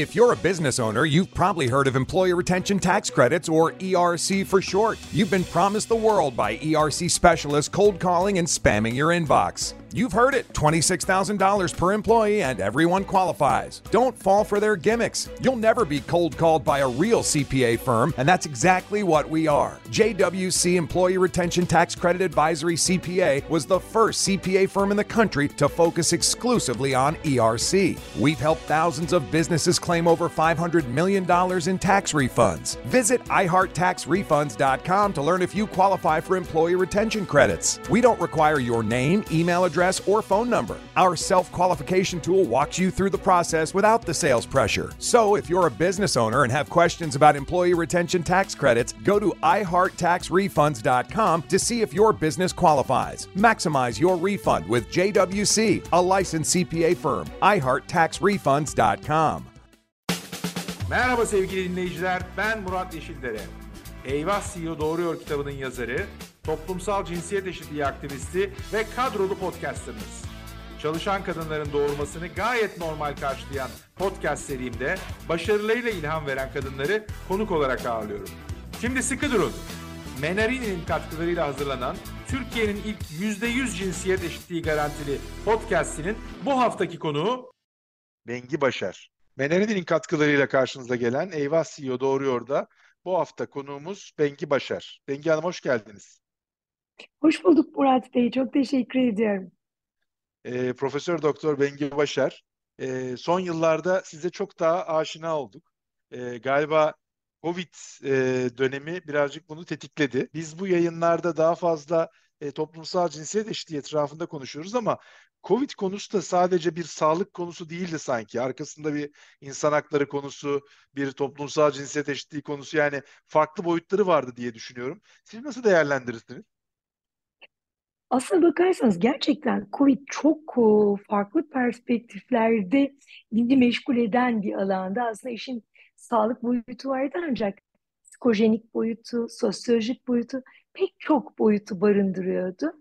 If you're a business owner, you've probably heard of Employee Retention Tax Credits, or ERC for short. You've been promised the world by ERC specialists cold calling and spamming your inbox. You've heard it $26,000 per employee, and everyone qualifies. Don't fall for their gimmicks. You'll never be cold called by a real CPA firm, and that's exactly what we are. JWC Employee Retention Tax Credit Advisory CPA was the first CPA firm in the country to focus exclusively on ERC. We've helped thousands of businesses claim over $500 million in tax refunds. Visit iHeartTaxRefunds.com to learn if you qualify for employee retention credits. We don't require your name, email address, or phone number. Our self qualification tool walks you through the process without the sales pressure. So if you're a business owner and have questions about employee retention tax credits, go to iHeartTaxRefunds.com to see if your business qualifies. Maximize your refund with JWC, a licensed CPA firm. iHeartTaxRefunds.com. Merhaba sevgili dinleyiciler, ben Murat Yeşildere. Eyvah CEO Doğruyor kitabının yazarı, toplumsal cinsiyet eşitliği aktivisti ve kadrolu podcasterınız. Çalışan kadınların doğurmasını gayet normal karşılayan podcast serimde başarılarıyla ilham veren kadınları konuk olarak ağırlıyorum. Şimdi sıkı durun. Menarini'nin katkılarıyla hazırlanan Türkiye'nin ilk %100 cinsiyet eşitliği garantili podcastinin bu haftaki konuğu Bengi Başar. Menarini'nin katkılarıyla karşınıza gelen Eyvah CEO Doğruyor da bu hafta konuğumuz Bengi Başar. Bengi Hanım hoş geldiniz. Hoş bulduk Murat Bey. Çok teşekkür ediyorum. Ee, Profesör Doktor Bengi Başar. Ee, son yıllarda size çok daha aşina olduk. Ee, galiba Covid e, dönemi birazcık bunu tetikledi. Biz bu yayınlarda daha fazla e, toplumsal cinsiyet eşitliği etrafında konuşuyoruz ama Covid konusu da sadece bir sağlık konusu değildi sanki. Arkasında bir insan hakları konusu, bir toplumsal cinsiyet eşitliği konusu yani farklı boyutları vardı diye düşünüyorum. Siz nasıl değerlendirirsiniz? Aslına bakarsanız gerçekten Covid çok e, farklı perspektiflerde bizi meşgul eden bir alanda. Aslında işin sağlık boyutu vardı ancak psikojenik boyutu, sosyolojik boyutu pek çok boyutu barındırıyordu.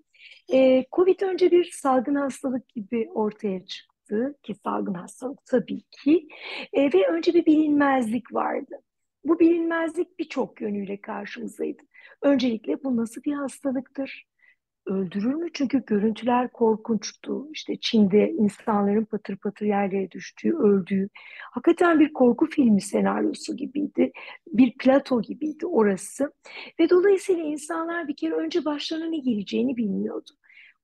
E, Covid önce bir salgın hastalık gibi ortaya çıktı ki salgın hastalık tabii ki e, ve önce bir bilinmezlik vardı. Bu bilinmezlik birçok yönüyle karşımızdaydı. Öncelikle bu nasıl bir hastalıktır? Öldürür mü? Çünkü görüntüler korkunçtu. İşte Çin'de insanların patır patır yerlere düştüğü, öldüğü. Hakikaten bir korku filmi senaryosu gibiydi. Bir plato gibiydi orası. Ve dolayısıyla insanlar bir kere önce başlarına ne geleceğini bilmiyordu.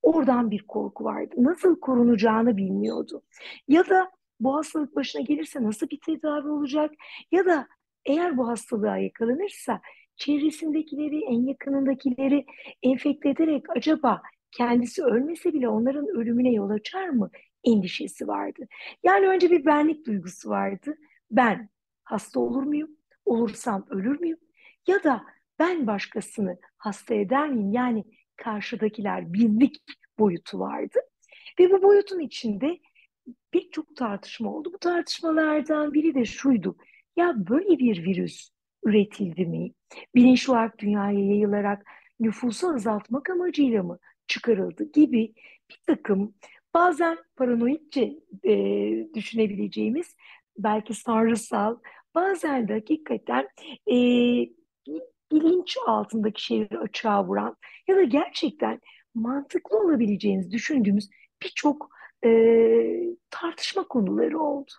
Oradan bir korku vardı. Nasıl korunacağını bilmiyordu. Ya da bu hastalık başına gelirse nasıl bir tedavi olacak? Ya da eğer bu hastalığa yakalanırsa çevresindekileri, en yakınındakileri enfekte ederek acaba kendisi ölmese bile onların ölümüne yol açar mı endişesi vardı. Yani önce bir benlik duygusu vardı. Ben hasta olur muyum? Olursam ölür müyüm? Ya da ben başkasını hasta eder miyim? Yani karşıdakiler birlik boyutu vardı. Ve bu boyutun içinde birçok tartışma oldu. Bu tartışmalardan biri de şuydu. Ya böyle bir virüs üretildi mi? Bilinçli olarak dünyaya yayılarak nüfusu azaltmak amacıyla mı çıkarıldı gibi bir takım bazen paranoidce e, düşünebileceğimiz belki tanrısal bazen de hakikaten e, bilinç altındaki şeyleri açığa vuran ya da gerçekten mantıklı olabileceğiniz düşündüğümüz birçok e, tartışma konuları oldu.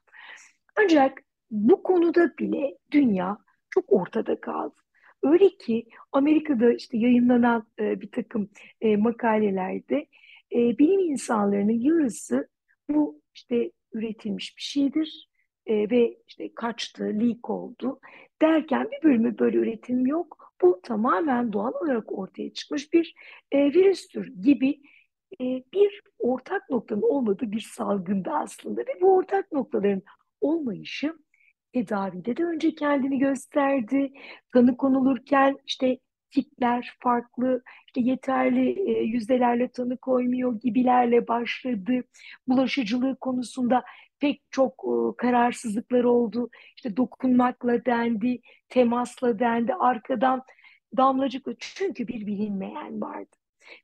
Ancak bu konuda bile dünya çok ortada kaldı. Öyle ki Amerika'da işte yayınlanan e, bir takım e, makalelerde e, bilim insanlarının yarısı bu işte üretilmiş bir şeydir e, ve işte kaçtı, leak oldu derken bir bölümü böyle üretim yok. Bu tamamen doğal olarak ortaya çıkmış bir e, virüstür gibi e, bir ortak noktanın olmadığı bir salgında aslında ve bu ortak noktaların olmayışı tedavide de önce kendini gösterdi. Tanı konulurken işte tipler farklı, işte yeterli e, yüzdelerle tanı koymuyor gibilerle başladı. Bulaşıcılığı konusunda pek çok e, kararsızlıklar oldu. İşte dokunmakla dendi, temasla dendi, arkadan damlacıkla. Çünkü bir bilinmeyen vardı.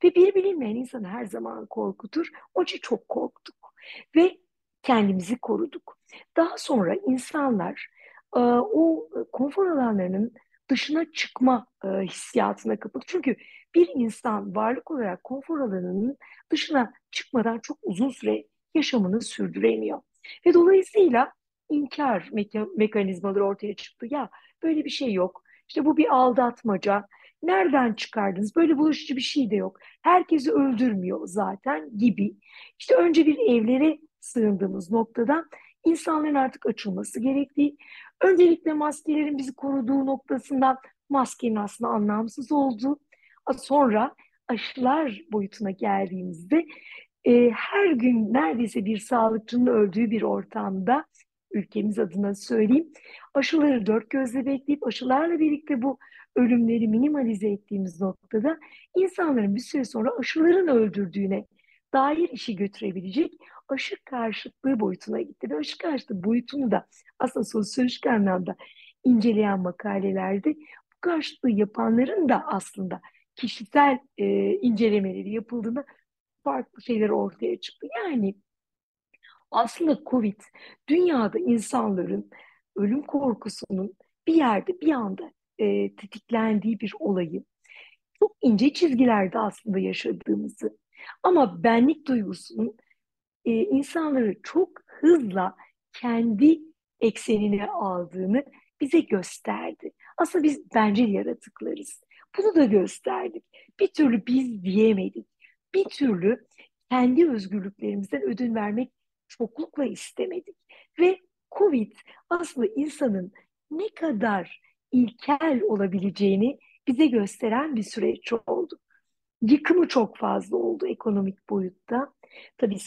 Ve bir bilinmeyen insanı her zaman korkutur. Onun için çok korktuk. Ve kendimizi koruduk. Daha sonra insanlar e, o konfor alanlarının dışına çıkma e, hissiyatına kapıldı. Çünkü bir insan varlık olarak konfor alanının dışına çıkmadan çok uzun süre yaşamını sürdüremiyor. Ve dolayısıyla inkar meka- mekanizmaları ortaya çıktı. Ya böyle bir şey yok. İşte bu bir aldatmaca. Nereden çıkardınız? Böyle bulaşıcı bir şey de yok. Herkesi öldürmüyor zaten gibi. İşte önce bir evlere sığındığımız noktada insanların artık açılması gerektiği, öncelikle maskelerin bizi koruduğu noktasından maskenin aslında anlamsız olduğu, sonra aşılar boyutuna geldiğimizde e, her gün neredeyse bir sağlıkçının öldüğü bir ortamda ülkemiz adına söyleyeyim. Aşıları dört gözle bekleyip aşılarla birlikte bu ölümleri minimalize ettiğimiz noktada insanların bir süre sonra aşıların öldürdüğüne dair işi götürebilecek aşı karşıtlığı boyutuna gitti. Ve aşı karşıtlığı boyutunu da aslında sosyolojik anlamda inceleyen makalelerde bu karşıtlığı yapanların da aslında kişisel e, incelemeleri yapıldığında farklı şeyler ortaya çıktı. Yani aslında Covid dünyada insanların ölüm korkusunun bir yerde bir anda e, tetiklendiği bir olayı çok ince çizgilerde aslında yaşadığımızı ama benlik duygusunun e, insanları çok hızla kendi eksenine aldığını bize gösterdi. Aslında biz bencil yaratıklarız. Bunu da gösterdik. Bir türlü biz diyemedik. Bir türlü kendi özgürlüklerimizden ödün vermek çoklukla istemedik. Ve Covid aslında insanın ne kadar ilkel olabileceğini bize gösteren bir süreç oldu. Yıkımı çok fazla oldu ekonomik boyutta. Tabii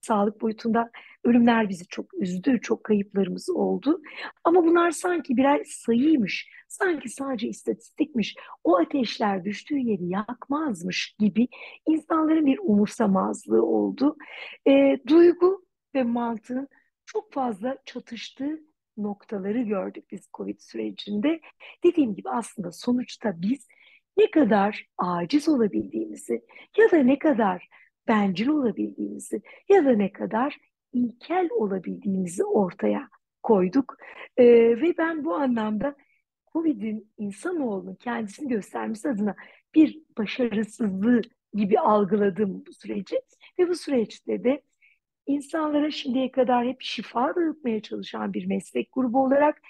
sağlık boyutunda ölümler bizi çok üzdü, çok kayıplarımız oldu. Ama bunlar sanki birer sayıymış, sanki sadece istatistikmiş, o ateşler düştüğü yeri yakmazmış gibi insanların bir umursamazlığı oldu. E, duygu ve mantığın çok fazla çatıştığı noktaları gördük biz COVID sürecinde. Dediğim gibi aslında sonuçta biz ne kadar aciz olabildiğimizi ya da ne kadar bencil olabildiğimizi ya da ne kadar ilkel olabildiğimizi ortaya koyduk. Ee, ve ben bu anlamda COVID'in insanoğlunun kendisini göstermesi adına bir başarısızlığı gibi algıladım bu süreci. Ve bu süreçte de insanlara şimdiye kadar hep şifa dağıtmaya çalışan bir meslek grubu olarak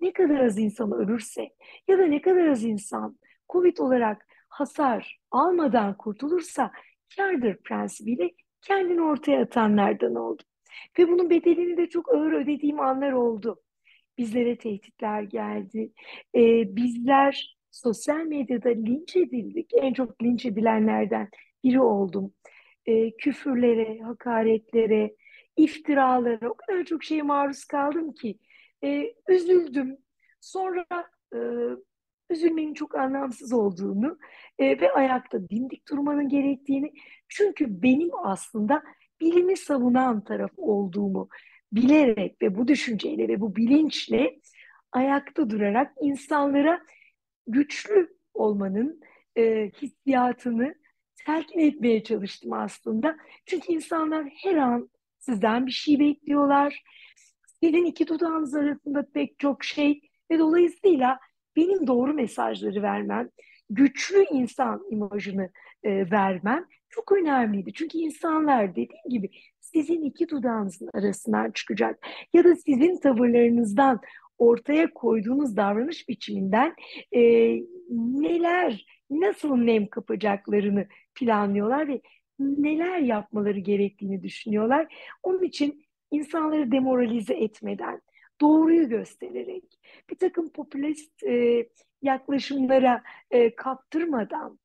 ne kadar az insan ölürse ya da ne kadar az insan COVID olarak hasar almadan kurtulursa kârdır prensibiyle kendini ortaya atanlardan oldu. Ve bunun bedelini de çok ağır ödediğim anlar oldu. Bizlere tehditler geldi. Ee, bizler sosyal medyada linç edildik. En çok linç edilenlerden biri oldum. Ee, küfürlere, hakaretlere, iftiralara o kadar çok şeye maruz kaldım ki e, üzüldüm. Sonra e, üzülmenin çok anlamsız olduğunu e, ve ayakta dimdik durmanın gerektiğini çünkü benim aslında bilimi savunan taraf olduğumu bilerek ve bu düşünceyle ve bu bilinçle ayakta durarak insanlara güçlü olmanın e, hissiyatını telkin etmeye çalıştım aslında. Çünkü insanlar her an sizden bir şey bekliyorlar. Sizin iki dudağınız arasında pek çok şey ve dolayısıyla benim doğru mesajları vermem, güçlü insan imajını e, vermem çok önemliydi. Çünkü insanlar dediğim gibi sizin iki dudağınızın arasından çıkacak ya da sizin tavırlarınızdan ortaya koyduğunuz davranış biçiminden e, neler, nasıl nem kapacaklarını planlıyorlar ve neler yapmaları gerektiğini düşünüyorlar. Onun için insanları demoralize etmeden, doğruyu göstererek, bir takım popülist e, yaklaşımlara e, kaptırmadan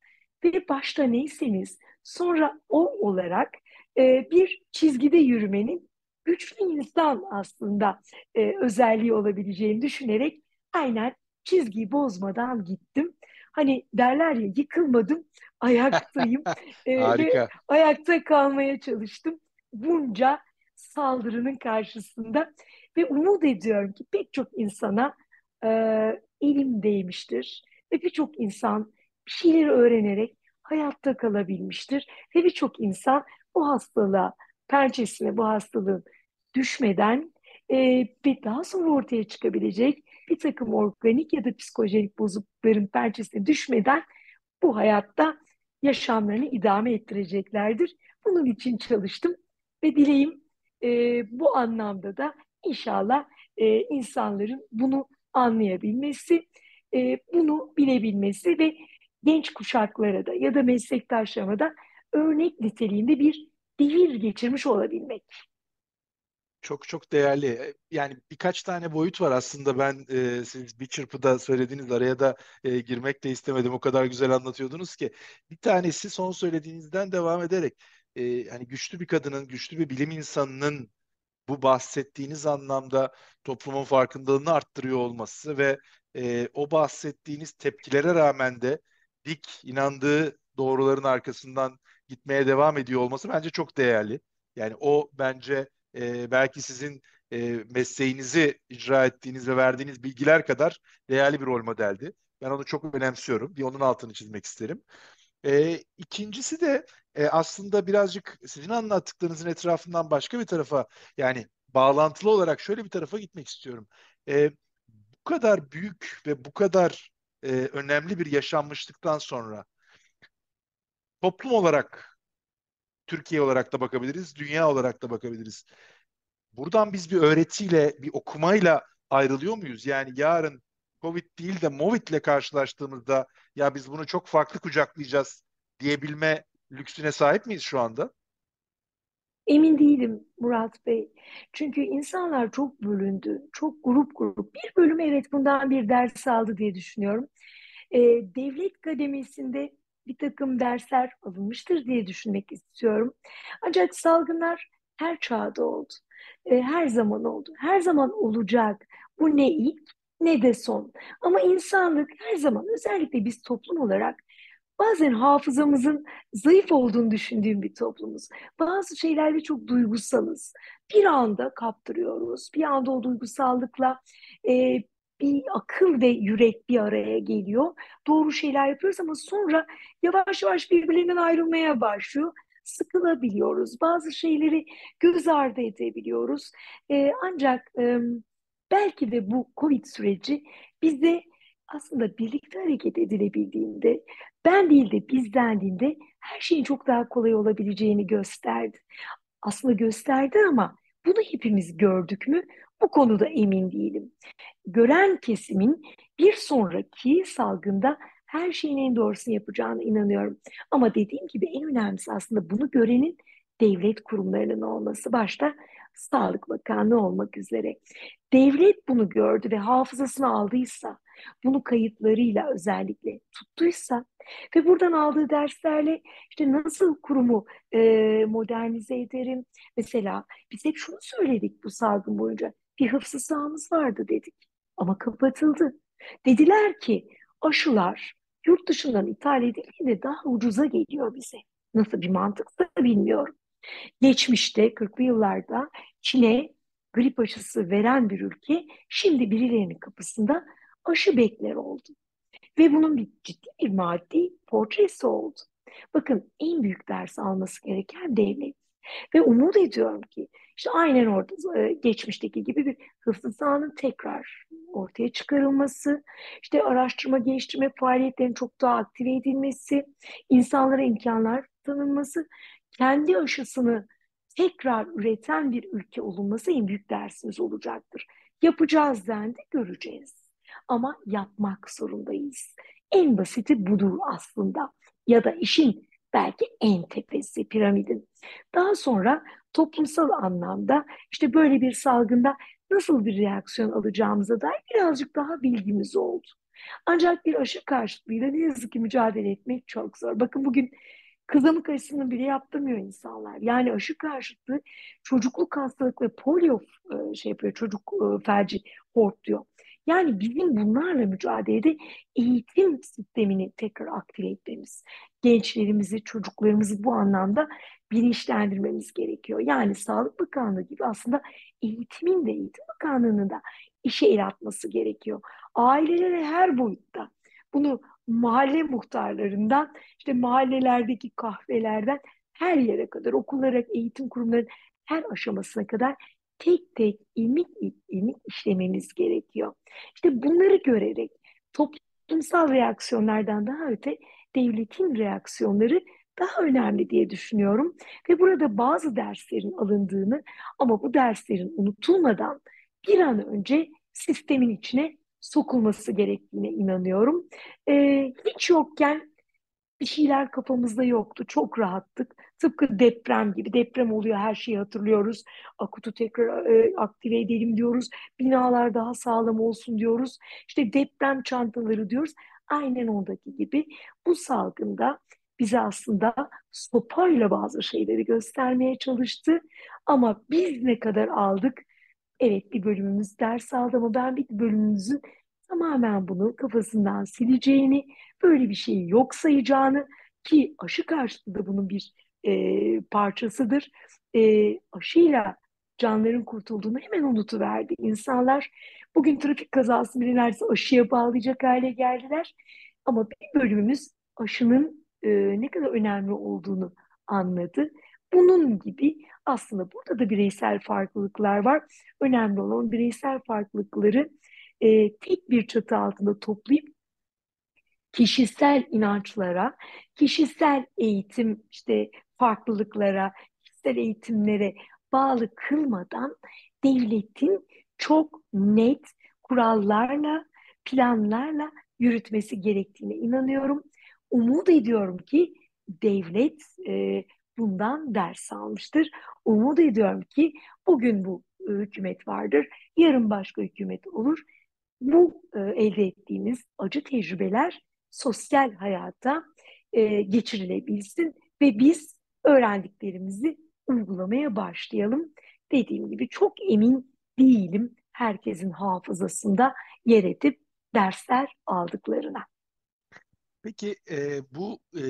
ve başta neyseniz sonra o olarak e, bir çizgide yürümenin güçlü insan aslında e, özelliği olabileceğini düşünerek aynen çizgiyi bozmadan gittim. Hani derler ya yıkılmadım, ayaktayım e, ve ayakta kalmaya çalıştım. Bunca saldırının karşısında ve umut ediyorum ki pek çok insana e, elim değmiştir ve birçok insan bir şeyleri öğrenerek hayatta kalabilmiştir ve birçok insan bu hastalığa, pençesine bu hastalığın düşmeden e, ve daha sonra ortaya çıkabilecek bir takım organik ya da psikolojik bozuklukların pençesine düşmeden bu hayatta yaşamlarını idame ettireceklerdir. Bunun için çalıştım ve dileğim e, bu anlamda da inşallah e, insanların bunu anlayabilmesi, e, bunu bilebilmesi ve genç kuşaklara da ya da meslektaşlarıma da örnek niteliğinde bir devir geçirmiş olabilmek. Çok çok değerli. Yani birkaç tane boyut var aslında ben e, siz bir çırpıda söylediğiniz araya da e, girmek de istemedim. O kadar güzel anlatıyordunuz ki. Bir tanesi son söylediğinizden devam ederek e, hani güçlü bir kadının, güçlü bir bilim insanının bu bahsettiğiniz anlamda toplumun farkındalığını arttırıyor olması ve e, o bahsettiğiniz tepkilere rağmen de dik inandığı doğruların arkasından gitmeye devam ediyor olması bence çok değerli. Yani o bence e, belki sizin e, mesleğinizi icra ettiğiniz ve verdiğiniz bilgiler kadar değerli bir rol modeldi. Ben onu çok önemsiyorum. Bir onun altını çizmek isterim. E, ikincisi de e, aslında birazcık sizin anlattıklarınızın etrafından başka bir tarafa yani bağlantılı olarak şöyle bir tarafa gitmek istiyorum. E, bu kadar büyük ve bu kadar e, önemli bir yaşanmışlıktan sonra toplum olarak Türkiye olarak da bakabiliriz, dünya olarak da bakabiliriz. Buradan biz bir öğretiyle, bir okumayla ayrılıyor muyuz? Yani yarın Covid değil de Movid ile karşılaştığımızda ya biz bunu çok farklı kucaklayacağız diyebilme lüksüne sahip miyiz şu anda? Emin değilim Murat Bey. Çünkü insanlar çok bölündü, çok grup grup. Bir bölüm evet bundan bir ders aldı diye düşünüyorum. Ee, devlet kademesinde bir takım dersler alınmıştır diye düşünmek istiyorum. Ancak salgınlar her çağda oldu. Ee, her zaman oldu. Her zaman olacak. Bu ne ilk ne de son. Ama insanlık her zaman özellikle biz toplum olarak bazen hafızamızın zayıf olduğunu düşündüğüm bir toplumuz. Bazı şeylerde çok duygusalız. Bir anda kaptırıyoruz. Bir anda o duygusallıkla e, bir akıl ve yürek bir araya geliyor. Doğru şeyler yapıyoruz ama sonra yavaş yavaş birbirlerinden ayrılmaya başlıyor. Sıkılabiliyoruz. Bazı şeyleri göz ardı edebiliyoruz. E, ancak e, belki de bu Covid süreci bize aslında birlikte hareket edilebildiğinde, ben değil de biz dendiğinde her şeyin çok daha kolay olabileceğini gösterdi. Aslında gösterdi ama bunu hepimiz gördük mü? Bu konuda emin değilim. Gören kesimin bir sonraki salgında her şeyin en doğrusunu yapacağına inanıyorum. Ama dediğim gibi en önemlisi aslında bunu görenin devlet kurumlarının olması başta Sağlık Bakanlığı olmak üzere. Devlet bunu gördü ve hafızasını aldıysa, bunu kayıtlarıyla özellikle tuttuysa ve buradan aldığı derslerle işte nasıl kurumu e, modernize ederim. Mesela biz hep şunu söyledik bu salgın boyunca. Bir hıfzı sahamız vardı dedik ama kapatıldı. Dediler ki aşılar yurt dışından ithal edildiğinde daha ucuza geliyor bize. Nasıl bir mantıksa bilmiyorum. Geçmişte 40'lı yıllarda Çin'e grip aşısı veren bir ülke şimdi birilerinin kapısında aşı bekler oldu. Ve bunun bir ciddi bir maddi portresi oldu. Bakın en büyük ders alması gereken devlet. Ve umut ediyorum ki işte aynen orada e, geçmişteki gibi bir hıfzı sahanın tekrar ortaya çıkarılması, işte araştırma geliştirme faaliyetlerinin çok daha aktive edilmesi, insanlara imkanlar tanınması, kendi aşısını tekrar üreten bir ülke olunması en büyük dersimiz olacaktır. Yapacağız dendi, göreceğiz. Ama yapmak zorundayız. En basiti budur aslında. Ya da işin belki en tepesi piramidin. Daha sonra toplumsal anlamda işte böyle bir salgında nasıl bir reaksiyon alacağımıza dair birazcık daha bilgimiz oldu. Ancak bir aşı karşıtlığıyla ne yazık ki mücadele etmek çok zor. Bakın bugün kızamık aşısını bile yaptırmıyor insanlar. Yani aşı karşıtı çocukluk hastalık ve polio e, şey yapıyor, çocuk e, felci hortluyor. Yani bizim bunlarla mücadelede eğitim sistemini tekrar aktive etmemiz, gençlerimizi, çocuklarımızı bu anlamda bilinçlendirmemiz gerekiyor. Yani Sağlık Bakanlığı gibi aslında eğitimin de Eğitim Bakanlığı'nın da işe el atması gerekiyor. Ailelere her boyutta bunu mahalle muhtarlarından işte mahallelerdeki kahvelerden her yere kadar okullara, eğitim kurumlarının her aşamasına kadar tek tek ilmik ilmik işlememiz gerekiyor. İşte bunları görerek toplumsal reaksiyonlardan daha öte devletin reaksiyonları daha önemli diye düşünüyorum. Ve burada bazı derslerin alındığını ama bu derslerin unutulmadan bir an önce sistemin içine sokulması gerektiğine inanıyorum. Ee, hiç yokken bir şeyler kafamızda yoktu. Çok rahattık. Tıpkı deprem gibi. Deprem oluyor her şeyi hatırlıyoruz. Akutu tekrar e, aktive edelim diyoruz. Binalar daha sağlam olsun diyoruz. İşte deprem çantaları diyoruz. Aynen ondaki gibi bu salgında bize aslında sopayla bazı şeyleri göstermeye çalıştı. Ama biz ne kadar aldık? Evet bir bölümümüz ders aldı ama ben bir bölümümüzün tamamen bunu kafasından sileceğini, böyle bir şeyi yok sayacağını ki aşı karşıtı da bunun bir e, parçasıdır. E, aşıyla canların kurtulduğunu hemen unutuverdi insanlar. Bugün trafik kazası bile neredeyse aşıya bağlayacak hale geldiler. Ama bir bölümümüz aşının e, ne kadar önemli olduğunu anladı. Bunun gibi aslında burada da bireysel farklılıklar var. Önemli olan bireysel farklılıkları e, tek bir çatı altında toplayıp kişisel inançlara, kişisel eğitim işte farklılıklara, kişisel eğitimlere bağlı kılmadan devletin çok net kurallarla, planlarla yürütmesi gerektiğine inanıyorum. Umut ediyorum ki devlet e, bundan ders almıştır. Umut ediyorum ki bugün bu hükümet vardır, yarın başka hükümet olur bu e, elde ettiğimiz acı tecrübeler sosyal hayata e, geçirilebilsin ve biz öğrendiklerimizi uygulamaya başlayalım. Dediğim gibi çok emin değilim herkesin hafızasında yer edip dersler aldıklarına. Peki e, bu e,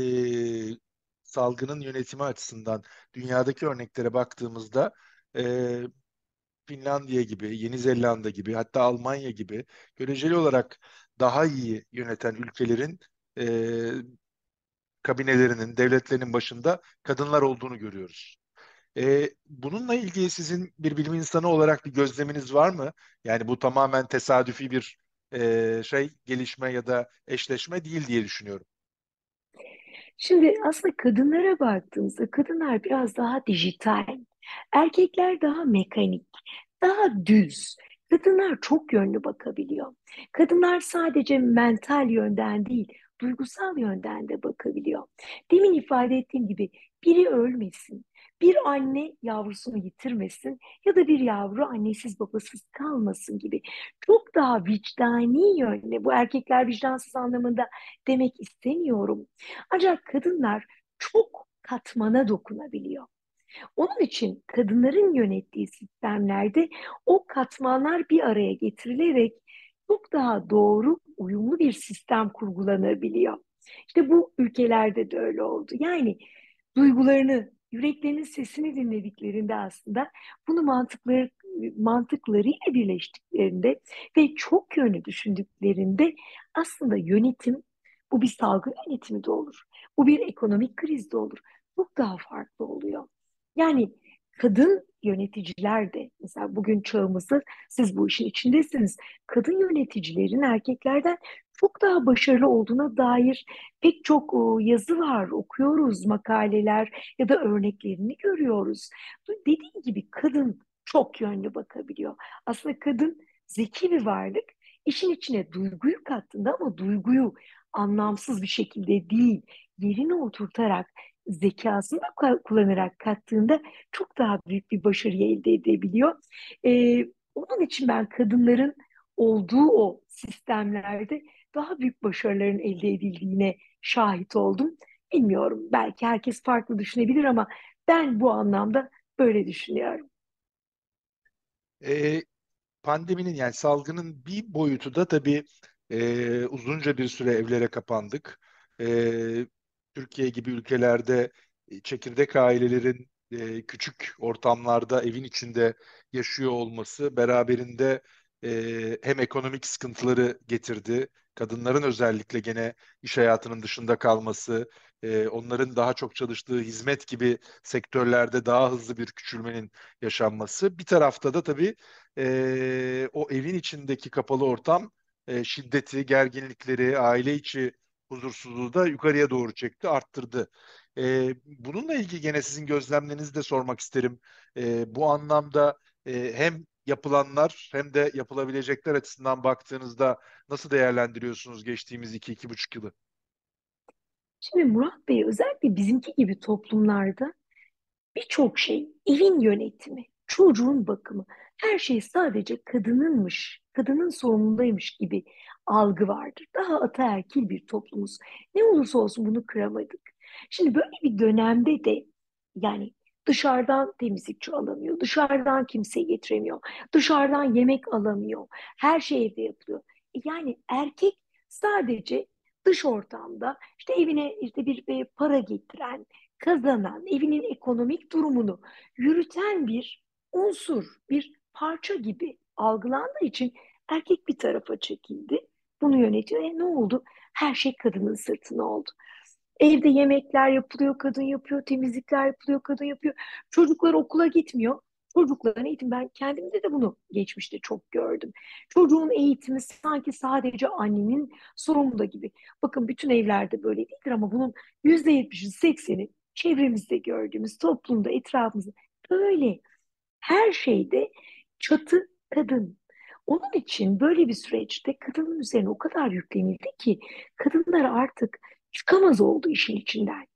salgının yönetimi açısından dünyadaki örneklere baktığımızda e, Finlandiya gibi, Yeni Zelanda gibi, hatta Almanya gibi göreceli olarak daha iyi yöneten ülkelerin e, kabinelerinin, devletlerinin başında kadınlar olduğunu görüyoruz. E, bununla ilgili sizin bir bilim insanı olarak bir gözleminiz var mı? Yani bu tamamen tesadüfi bir e, şey, gelişme ya da eşleşme değil diye düşünüyorum. Şimdi aslında kadınlara baktığımızda kadınlar biraz daha dijital, erkekler daha mekanik, daha düz. Kadınlar çok yönlü bakabiliyor. Kadınlar sadece mental yönden değil, duygusal yönden de bakabiliyor. Demin ifade ettiğim gibi biri ölmesin, bir anne yavrusunu yitirmesin ya da bir yavru annesiz babasız kalmasın gibi çok daha vicdani yönde bu erkekler vicdansız anlamında demek istemiyorum. Ancak kadınlar çok katmana dokunabiliyor. Onun için kadınların yönettiği sistemlerde o katmanlar bir araya getirilerek çok daha doğru, uyumlu bir sistem kurgulanabiliyor. İşte bu ülkelerde de öyle oldu. Yani duygularını, yüreklerinin sesini dinlediklerinde aslında bunu mantıkları mantıklarıyla birleştiklerinde ve çok yönlü düşündüklerinde aslında yönetim bu bir salgın yönetimi de olur. Bu bir ekonomik kriz de olur. Çok daha farklı oluyor. Yani kadın yöneticiler de mesela bugün çağımızda siz bu işin içindesiniz. Kadın yöneticilerin erkeklerden çok daha başarılı olduğuna dair pek çok yazı var, okuyoruz, makaleler ya da örneklerini görüyoruz. Dediğim gibi kadın çok yönlü bakabiliyor. Aslında kadın zeki bir varlık. İşin içine duyguyu kattığında ama duyguyu anlamsız bir şekilde değil, yerine oturtarak zekasını kullanarak kattığında çok daha büyük bir başarı elde edebiliyor. Ee, onun için ben kadınların olduğu o sistemlerde daha büyük başarıların elde edildiğine şahit oldum. Bilmiyorum belki herkes farklı düşünebilir ama ben bu anlamda böyle düşünüyorum. Ee, pandeminin yani salgının bir boyutu da tabii e, uzunca bir süre evlere kapandık. E, Türkiye gibi ülkelerde e, çekirdek ailelerin e, küçük ortamlarda evin içinde yaşıyor olması beraberinde e, hem ekonomik sıkıntıları getirdi, kadınların özellikle gene iş hayatının dışında kalması, onların daha çok çalıştığı hizmet gibi sektörlerde daha hızlı bir küçülmenin yaşanması. Bir tarafta da tabii o evin içindeki kapalı ortam şiddeti, gerginlikleri, aile içi huzursuzluğu da yukarıya doğru çekti, arttırdı. E, bununla ilgili gene sizin gözlemlerinizi de sormak isterim. E, bu anlamda e, hem yapılanlar hem de yapılabilecekler açısından baktığınızda nasıl değerlendiriyorsunuz geçtiğimiz iki, iki buçuk yılı? Şimdi Murat Bey özellikle bizimki gibi toplumlarda birçok şey, evin yönetimi, çocuğun bakımı, her şey sadece kadınınmış, kadının sorumlundaymış gibi algı vardır. Daha ataerkil bir toplumuz. Ne olursa olsun bunu kıramadık. Şimdi böyle bir dönemde de yani dışarıdan temizlikçi alamıyor, dışarıdan kimse getiremiyor, dışarıdan yemek alamıyor, her şey evde yapılıyor. E yani erkek sadece dış ortamda işte evine işte bir, bir para getiren, kazanan, evinin ekonomik durumunu yürüten bir unsur, bir parça gibi algılandığı için erkek bir tarafa çekildi. Bunu yönetiyor. E ne oldu? Her şey kadının sırtına oldu. Evde yemekler yapılıyor, kadın yapıyor, temizlikler yapılıyor, kadın yapıyor. Çocuklar okula gitmiyor. Çocukların eğitimi ben kendimde de bunu geçmişte çok gördüm. Çocuğun eğitimi sanki sadece annenin sorumluluğu gibi. Bakın bütün evlerde böyle değildir ama bunun yüzde yetmişi, sekseni çevremizde gördüğümüz, toplumda, etrafımızda böyle. Her şeyde çatı kadın. Onun için böyle bir süreçte kadının üzerine o kadar yüklenildi ki kadınlar artık çıkamaz oldu işin içinden.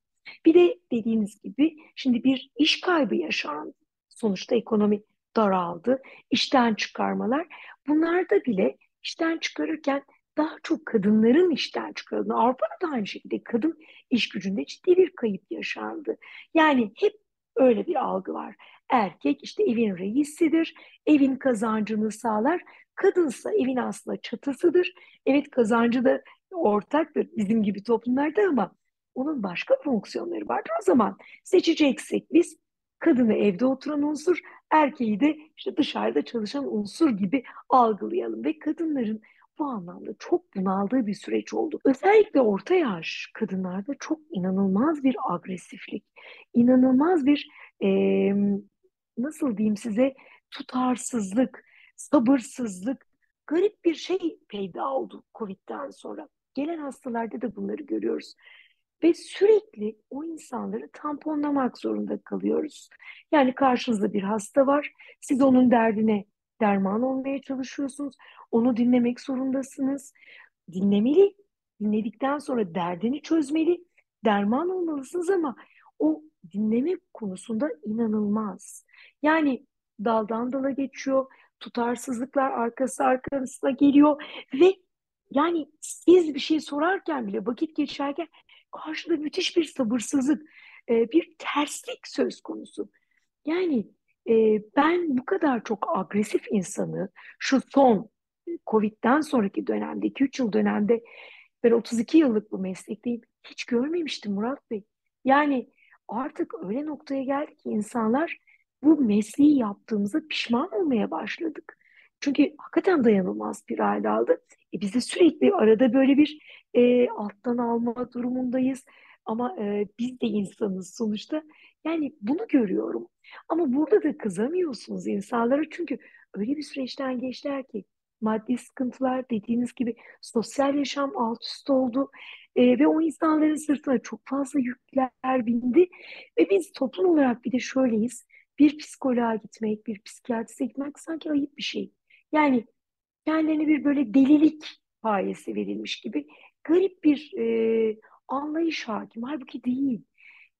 Bir de dediğiniz gibi şimdi bir iş kaybı yaşandı. Sonuçta ekonomi daraldı. İşten çıkarmalar. Bunlarda bile işten çıkarırken daha çok kadınların işten çıkarıldığını, Avrupa'da da aynı şekilde kadın iş gücünde ciddi bir kayıp yaşandı. Yani hep öyle bir algı var. Erkek işte evin reisidir, evin kazancını sağlar. Kadınsa evin aslında çatısıdır. Evet kazancı da ortaktır bizim gibi toplumlarda ama onun başka fonksiyonları vardır. O zaman seçeceksek biz kadını evde oturan unsur, erkeği de işte dışarıda çalışan unsur gibi algılayalım ve kadınların bu anlamda çok bunaldığı bir süreç oldu. Özellikle orta yaş kadınlarda çok inanılmaz bir agresiflik, inanılmaz bir e, nasıl diyeyim size tutarsızlık, sabırsızlık, garip bir şey peyda oldu Covid'den sonra. Gelen hastalarda da bunları görüyoruz. Ve sürekli o insanları tamponlamak zorunda kalıyoruz. Yani karşınızda bir hasta var, siz onun derdine derman olmaya çalışıyorsunuz, onu dinlemek zorundasınız. Dinlemeli, dinledikten sonra derdini çözmeli, derman olmalısınız ama o dinleme konusunda inanılmaz. Yani daldan dala geçiyor, tutarsızlıklar arkası arkasına geliyor ve yani siz bir şey sorarken bile vakit geçerken karşıda müthiş bir sabırsızlık, e, bir terslik söz konusu. Yani e, ben bu kadar çok agresif insanı şu son Covid'den sonraki dönemde, 2-3 yıl dönemde ben 32 yıllık bu meslekteyim. Hiç görmemiştim Murat Bey. Yani artık öyle noktaya geldi ki insanlar bu mesleği yaptığımıza pişman olmaya başladık. Çünkü hakikaten dayanılmaz bir hal aldı. E biz de sürekli arada böyle bir e, alttan alma durumundayız. Ama e, biz de insanız sonuçta. Yani bunu görüyorum. Ama burada da kızamıyorsunuz insanlara çünkü öyle bir süreçten geçtiler ki maddi sıkıntılar dediğiniz gibi sosyal yaşam alt üst oldu e, ve o insanların sırtına çok fazla yükler bindi ve biz toplum olarak bir de şöyleyiz bir psikoloğa gitmek, bir psikiyatriste gitmek sanki ayıp bir şey. Yani kendine bir böyle delilik payesi verilmiş gibi garip bir e, anlayış hakim. Halbuki değil.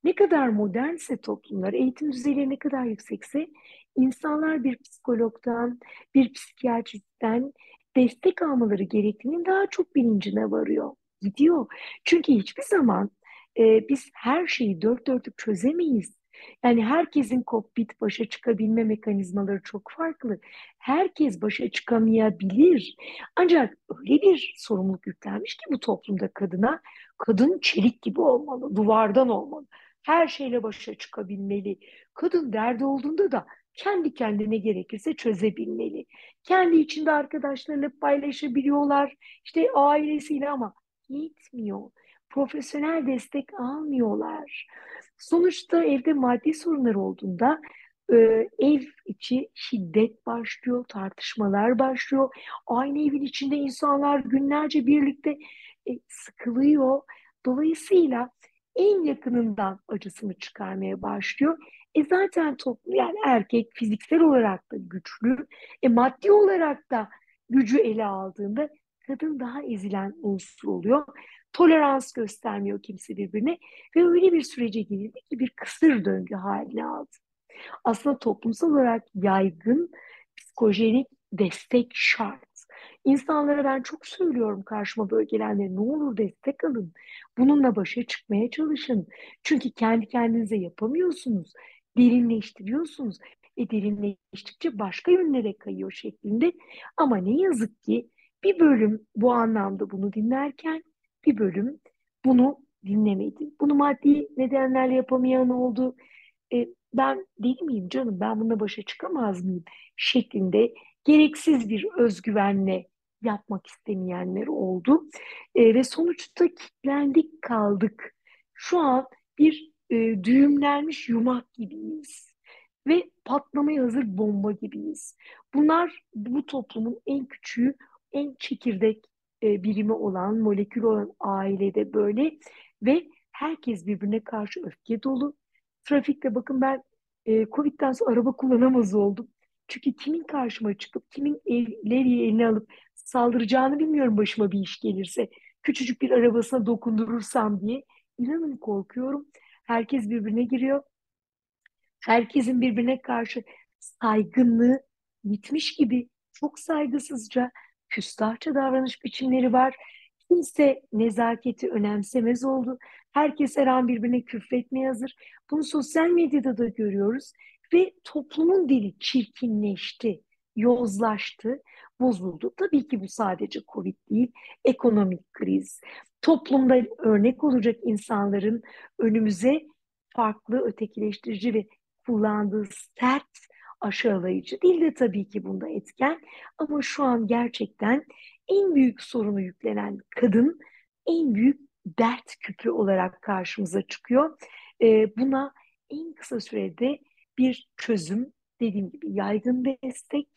Ne kadar modernse toplumlar, eğitim düzeyleri ne kadar yüksekse insanlar bir psikologdan, bir psikiyatristten destek almaları gerektiğinin daha çok bilincine varıyor, gidiyor. Çünkü hiçbir zaman e, biz her şeyi dört dörtlük çözemeyiz. Yani herkesin kokpit başa çıkabilme mekanizmaları çok farklı. Herkes başa çıkamayabilir. Ancak öyle bir sorumluluk yüklenmiş ki bu toplumda kadına, kadın çelik gibi olmalı, duvardan olmalı. Her şeyle başa çıkabilmeli. Kadın derdi olduğunda da kendi kendine gerekirse çözebilmeli. Kendi içinde arkadaşlarıyla paylaşabiliyorlar, işte ailesiyle ama yetmiyor. Profesyonel destek almıyorlar. Sonuçta evde maddi sorunlar olduğunda e, ev içi şiddet başlıyor, tartışmalar başlıyor. Aynı evin içinde insanlar günlerce birlikte e, sıkılıyor. Dolayısıyla en yakınından acısını çıkarmaya başlıyor. E zaten toplum yani erkek fiziksel olarak da güçlü, e maddi olarak da gücü ele aldığında kadın daha ezilen unsur oluyor. Tolerans göstermiyor kimse birbirine ve öyle bir sürece girildi ki bir kısır döngü haline aldı. Aslında toplumsal olarak yaygın psikolojik destek şart. İnsanlara ben çok söylüyorum karşıma böyle gelenlere ne olur destek alın. Bununla başa çıkmaya çalışın. Çünkü kendi kendinize yapamıyorsunuz. Derinleştiriyorsunuz. E derinleştikçe başka yönlere kayıyor şeklinde. Ama ne yazık ki bir bölüm bu anlamda bunu dinlerken bir bölüm bunu dinlemedi. Bunu maddi nedenlerle yapamayan oldu. E, ben deli miyim canım ben bununla başa çıkamaz mıyım şeklinde gereksiz bir özgüvenle yapmak istemeyenler oldu. E, ve sonuçta kilitlendik kaldık. Şu an bir e, düğümlenmiş yumak gibiyiz. Ve patlamaya hazır bomba gibiyiz. Bunlar bu toplumun en küçüğü, en çekirdek e, birimi olan, molekül olan ailede böyle. Ve herkes birbirine karşı öfke dolu. Trafikte bakın ben e, Covid'den sonra araba kullanamaz oldum. Çünkü kimin karşıma çıkıp kimin evleri eline alıp saldıracağını bilmiyorum başıma bir iş gelirse. Küçücük bir arabasına dokundurursam diye inanın korkuyorum. Herkes birbirine giriyor. Herkesin birbirine karşı saygınlığı bitmiş gibi çok saygısızca, küstahça davranış biçimleri var. Kimse nezaketi önemsemez oldu. Herkes her an birbirine küfretmeye hazır. Bunu sosyal medyada da görüyoruz. Ve toplumun dili çirkinleşti, yozlaştı, bozuldu. Tabii ki bu sadece Covid değil, ekonomik kriz. Toplumda örnek olacak insanların önümüze farklı, ötekileştirici ve kullandığı sert, aşağılayıcı değil de tabii ki bunda etken. Ama şu an gerçekten en büyük sorunu yüklenen kadın en büyük dert küpü olarak karşımıza çıkıyor. Ee, buna en kısa sürede bir çözüm, dediğim gibi yaygın destek,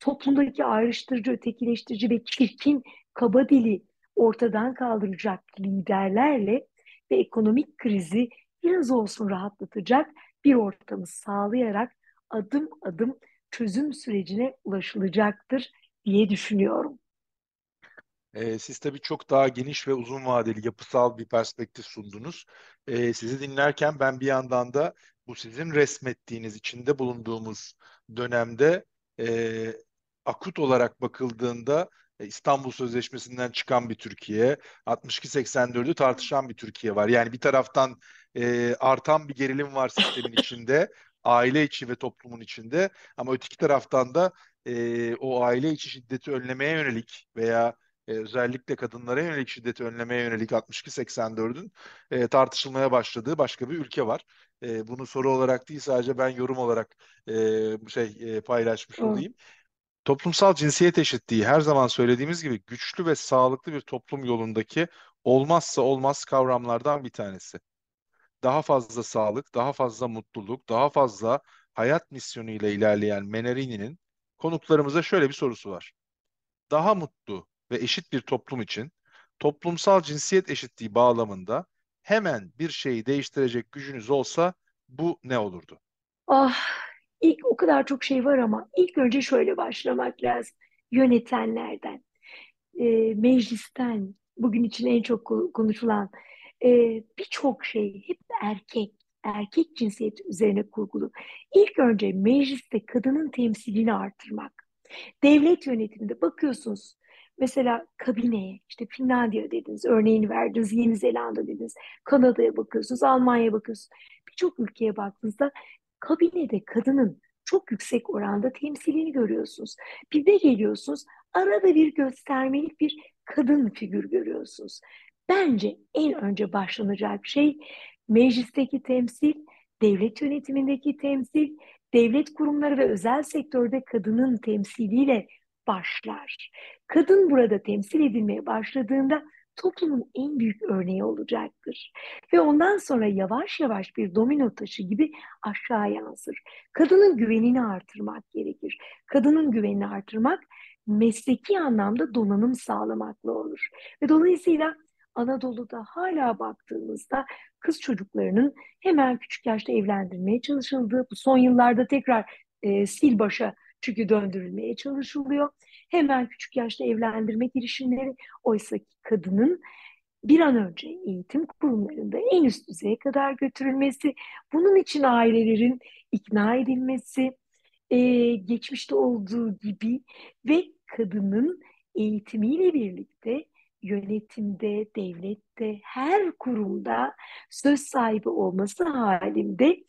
toplumdaki ayrıştırıcı, ötekileştirici ve çirkin kaba dili ortadan kaldıracak liderlerle ve ekonomik krizi biraz olsun rahatlatacak bir ortamı sağlayarak adım adım çözüm sürecine ulaşılacaktır diye düşünüyorum. Ee, siz tabii çok daha geniş ve uzun vadeli yapısal bir perspektif sundunuz. Ee, sizi dinlerken ben bir yandan da bu sizin resmettiğiniz içinde bulunduğumuz dönemde e, akut olarak bakıldığında e, İstanbul Sözleşmesi'nden çıkan bir Türkiye, 62-84'ü tartışan bir Türkiye var. Yani bir taraftan e, artan bir gerilim var sistemin içinde, aile içi ve toplumun içinde ama öteki taraftan da e, o aile içi şiddeti önlemeye yönelik veya e, özellikle kadınlara yönelik şiddeti önlemeye yönelik 62-84'ün e, tartışılmaya başladığı başka bir ülke var. E, bunu soru olarak değil sadece ben yorum olarak e, şey e, paylaşmış Evet. olayım. Toplumsal cinsiyet eşitliği her zaman söylediğimiz gibi güçlü ve sağlıklı bir toplum yolundaki olmazsa olmaz kavramlardan bir tanesi. Daha fazla sağlık, daha fazla mutluluk, daha fazla hayat misyonuyla ilerleyen Menerini'nin konuklarımıza şöyle bir sorusu var. Daha mutlu ve eşit bir toplum için toplumsal cinsiyet eşitliği bağlamında hemen bir şeyi değiştirecek gücünüz olsa bu ne olurdu? Ah, ilk o kadar çok şey var ama ilk önce şöyle başlamak lazım. Yönetenlerden, e, meclisten, bugün için en çok ko- konuşulan e, birçok şey hep erkek, erkek cinsiyeti üzerine kurgulu. İlk önce mecliste kadının temsilini artırmak. Devlet yönetiminde bakıyorsunuz mesela kabineye işte Finlandiya dediniz örneğini verdiniz Yeni Zelanda dediniz Kanada'ya bakıyorsunuz Almanya'ya bakıyorsunuz birçok ülkeye baktığınızda kabinede kadının çok yüksek oranda temsilini görüyorsunuz. Bir de geliyorsunuz arada bir göstermelik bir kadın figür görüyorsunuz. Bence en önce başlanacak şey meclisteki temsil, devlet yönetimindeki temsil, devlet kurumları ve özel sektörde kadının temsiliyle başlar. Kadın burada temsil edilmeye başladığında toplumun en büyük örneği olacaktır. Ve ondan sonra yavaş yavaş bir domino taşı gibi aşağı yansır. Kadının güvenini artırmak gerekir. Kadının güvenini artırmak mesleki anlamda donanım sağlamakla olur. Ve dolayısıyla Anadolu'da hala baktığımızda kız çocuklarının hemen küçük yaşta evlendirmeye çalışıldığı, bu son yıllarda tekrar e, sil başa çünkü döndürülmeye çalışılıyor. Hemen küçük yaşta evlendirme girişimleri oysa ki kadının bir an önce eğitim kurumlarında en üst düzeye kadar götürülmesi, bunun için ailelerin ikna edilmesi, e, geçmişte olduğu gibi ve kadının eğitimiyle birlikte yönetimde, devlette, her kurumda söz sahibi olması halinde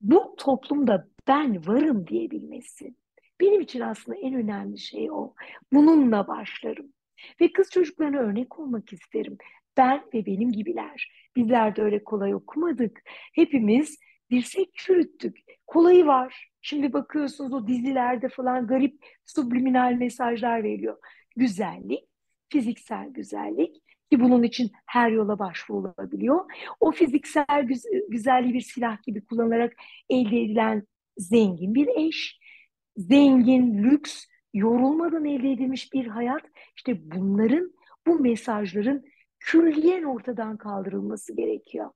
bu toplumda ben varım diyebilmesi. Benim için aslında en önemli şey o. Bununla başlarım. Ve kız çocuklarına örnek olmak isterim. Ben ve benim gibiler. Bizler de öyle kolay okumadık. Hepimiz dirsek çürüttük. Kolayı var. Şimdi bakıyorsunuz o dizilerde falan garip subliminal mesajlar veriyor. Güzellik, fiziksel güzellik ki bunun için her yola başvurulabiliyor. O fiziksel güz güzelliği bir silah gibi kullanılarak elde edilen zengin bir eş, zengin, lüks, yorulmadan elde edilmiş bir hayat. İşte bunların, bu mesajların külliyen ortadan kaldırılması gerekiyor.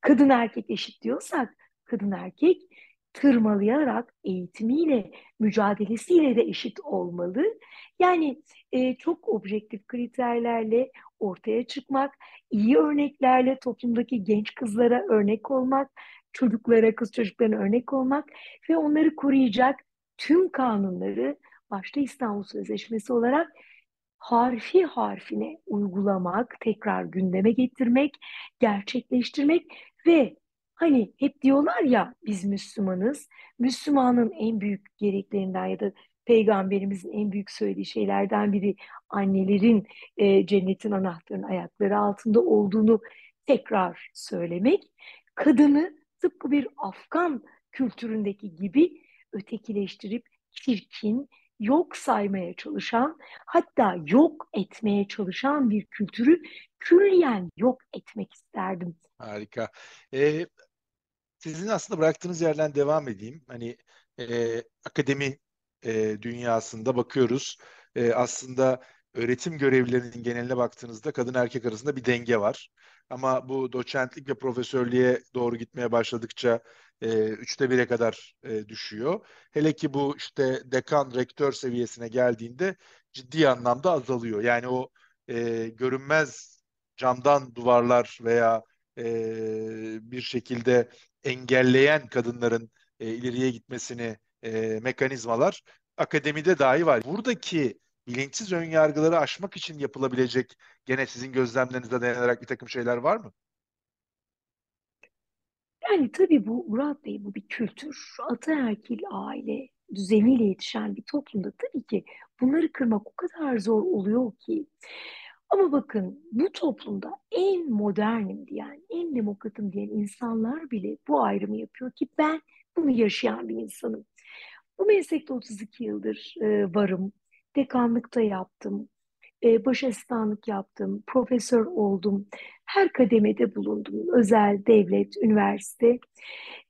Kadın erkek eşit diyorsak, kadın erkek tırmalayarak eğitimiyle, mücadelesiyle de eşit olmalı. Yani e, çok objektif kriterlerle ortaya çıkmak, iyi örneklerle toplumdaki genç kızlara örnek olmak, çocuklara, kız çocuklarına örnek olmak ve onları koruyacak tüm kanunları başta İstanbul Sözleşmesi olarak harfi harfine uygulamak, tekrar gündeme getirmek, gerçekleştirmek ve hani hep diyorlar ya biz Müslümanız, Müslümanın en büyük gereklerinden ya da Peygamberimizin en büyük söylediği şeylerden biri annelerin e, cennetin anahtarının ayakları altında olduğunu tekrar söylemek. Kadını tıpkı bir Afgan kültüründeki gibi ötekileştirip çirkin, yok saymaya çalışan, hatta yok etmeye çalışan bir kültürü külliyen yok etmek isterdim. Harika. Ee, sizin aslında bıraktığınız yerden devam edeyim. Hani e, akademi e, dünyasında bakıyoruz. E, aslında öğretim görevlilerinin geneline baktığınızda kadın erkek arasında bir denge var. Ama bu doçentlik ve profesörlüğe doğru gitmeye başladıkça e, üçte bire kadar e, düşüyor. Hele ki bu işte dekan, rektör seviyesine geldiğinde ciddi anlamda azalıyor. Yani o e, görünmez camdan duvarlar veya e, bir şekilde engelleyen kadınların e, ileriye gitmesini e, mekanizmalar akademide dahi var. Buradaki bilinçsiz önyargıları aşmak için yapılabilecek gene sizin gözlemlerinize dayanarak bir takım şeyler var mı? Yani tabii bu Murat Bey bu bir kültür. Ataerkil aile düzeniyle yetişen bir toplumda tabii ki bunları kırmak o kadar zor oluyor ki. Ama bakın bu toplumda en modernim diyen, en demokratım diyen insanlar bile bu ayrımı yapıyor ki ben bunu yaşayan bir insanım. Bu meslekte 32 yıldır e, varım. Dekanlıkta yaptım. E, baş asistanlık yaptım. Profesör oldum. Her kademede bulundum. Özel, devlet, üniversite.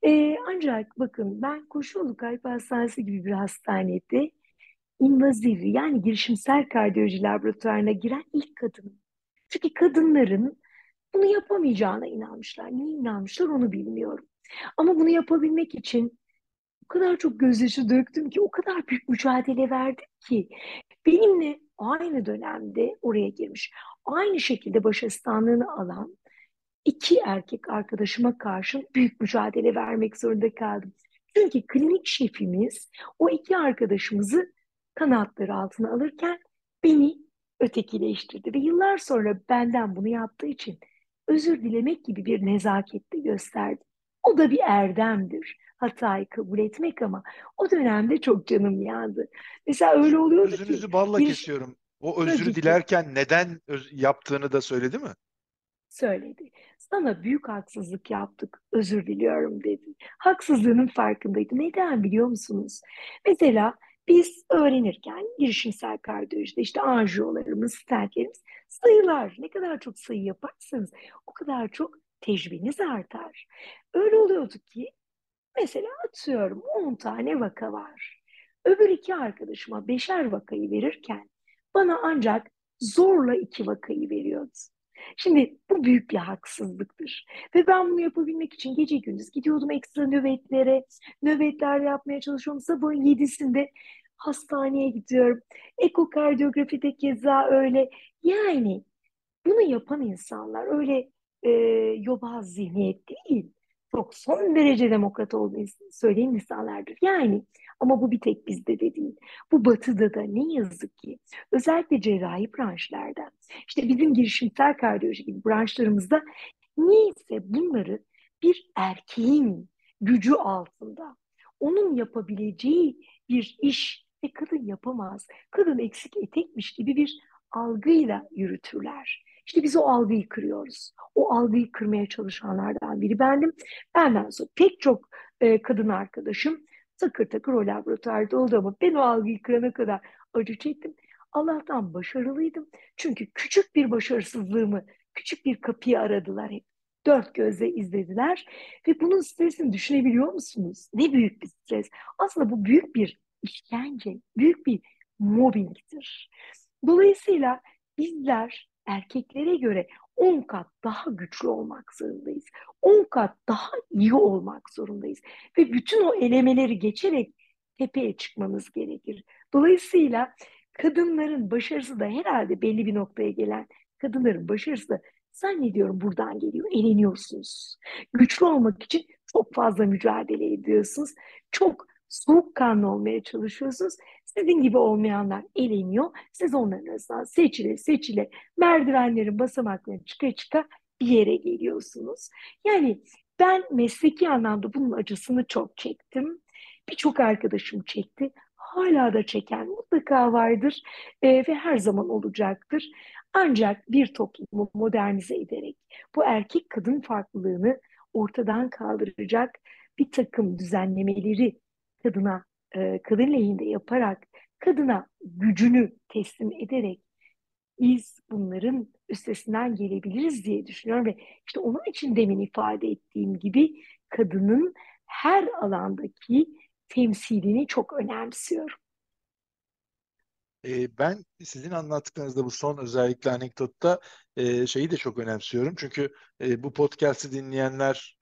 E, ancak bakın ben Koşuyolu Kalp Hastanesi gibi bir hastanede invaziv yani girişimsel kardiyoloji laboratuvarına giren ilk kadın. Çünkü kadınların bunu yapamayacağına inanmışlar. Niye inanmışlar onu bilmiyorum. Ama bunu yapabilmek için kadar çok gözyaşı döktüm ki, o kadar büyük mücadele verdim ki benimle aynı dönemde oraya girmiş, aynı şekilde baş asistanlığını alan iki erkek arkadaşıma karşı büyük mücadele vermek zorunda kaldım. Çünkü klinik şefimiz o iki arkadaşımızı kanatları altına alırken beni ötekileştirdi ve yıllar sonra benden bunu yaptığı için özür dilemek gibi bir nezaket de gösterdi. O da bir erdemdir hatayı kabul etmek ama o dönemde çok canım yandı. Mesela öyle oluyordu Özünüzü ki balla bir kesiyorum. O özrü Tabii ki. dilerken neden öz- yaptığını da söyledi mi? söyledi. Sana büyük haksızlık yaptık, özür diliyorum dedi. Haksızlığının farkındaydı. Neden biliyor musunuz? Mesela Biz öğrenirken girişimsel kardiyolojide işte anjiyolarımız, stentlerimiz sayılar. Ne kadar çok sayı yaparsanız o kadar çok tecrübeniz artar. Öyle oluyordu ki mesela atıyorum 10 tane vaka var. Öbür iki arkadaşıma beşer vakayı verirken bana ancak zorla iki vakayı veriyordu. Şimdi bu büyük bir haksızlıktır. Ve ben bunu yapabilmek için gece gündüz gidiyordum ekstra nöbetlere, nöbetler yapmaya çalışıyorum. Sabahın yedisinde hastaneye gidiyorum. Ekokardiyografide keza öyle. Yani bunu yapan insanlar öyle e, yobaz zihniyet değil. Çok son derece demokrat olduğunu söyleyen insanlardır. Yani ama bu bir tek bizde de değil. Bu batıda da ne yazık ki özellikle cerrahi branşlarda işte bizim girişimsel kardiyoloji gibi branşlarımızda neyse bunları bir erkeğin gücü altında onun yapabileceği bir iş ve kadın yapamaz. Kadın eksik etekmiş gibi bir algıyla yürütürler. İşte biz o algıyı kırıyoruz. O algıyı kırmaya çalışanlardan biri bendim. Benden sonra pek çok e, kadın arkadaşım takır takır o laboratuvarda oldu ama ben o algıyı kırana kadar acı çektim. Allah'tan başarılıydım. Çünkü küçük bir başarısızlığımı, küçük bir kapıyı aradılar hep. Dört gözle izlediler ve bunun stresini düşünebiliyor musunuz? Ne büyük bir stres. Aslında bu büyük bir işkence, büyük bir mobbingtir. Dolayısıyla bizler erkeklere göre 10 kat daha güçlü olmak zorundayız. 10 kat daha iyi olmak zorundayız. Ve bütün o elemeleri geçerek tepeye çıkmamız gerekir. Dolayısıyla kadınların başarısı da herhalde belli bir noktaya gelen kadınların başarısı da zannediyorum buradan geliyor. Eleniyorsunuz. Güçlü olmak için çok fazla mücadele ediyorsunuz. Çok soğukkanlı olmaya çalışıyorsunuz. Sizin gibi olmayanlar eleniyor. Siz onların arasından seçile seçile merdivenlerin basamaklarını çıka çıka bir yere geliyorsunuz. Yani ben mesleki anlamda bunun acısını çok çektim. Birçok arkadaşım çekti. Hala da çeken mutlaka vardır e, ve her zaman olacaktır. Ancak bir toplumu modernize ederek bu erkek kadın farklılığını ortadan kaldıracak bir takım düzenlemeleri kadına, e, kadın lehinde yaparak kadına gücünü teslim ederek biz bunların üstesinden gelebiliriz diye düşünüyorum ve işte onun için demin ifade ettiğim gibi kadının her alandaki temsilini çok önemsiyorum. E, ben sizin anlattıklarınızda bu son özellikle anekdotta e, şeyi de çok önemsiyorum. Çünkü e, bu podcast'i dinleyenler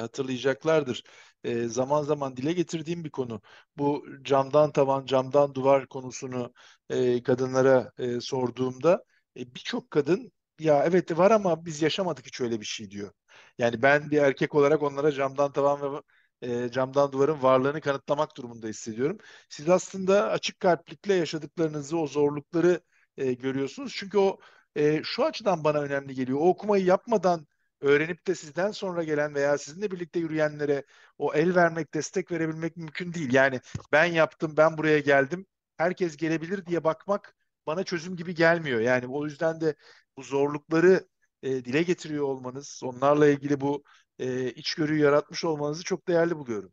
hatırlayacaklardır. E, zaman zaman dile getirdiğim bir konu. Bu camdan tavan, camdan duvar konusunu e, kadınlara e, sorduğumda e, birçok kadın ya evet var ama biz yaşamadık hiç öyle bir şey diyor. Yani ben bir erkek olarak onlara camdan tavan ve e, camdan duvarın varlığını kanıtlamak durumunda hissediyorum. Siz aslında açık kalplikle yaşadıklarınızı, o zorlukları e, görüyorsunuz. Çünkü o e, şu açıdan bana önemli geliyor. O okumayı yapmadan öğrenip de sizden sonra gelen veya sizinle birlikte yürüyenlere o el vermek, destek verebilmek mümkün değil. Yani ben yaptım, ben buraya geldim, herkes gelebilir diye bakmak bana çözüm gibi gelmiyor. Yani o yüzden de bu zorlukları e, dile getiriyor olmanız, onlarla ilgili bu e, içgörüyü yaratmış olmanızı çok değerli buluyorum.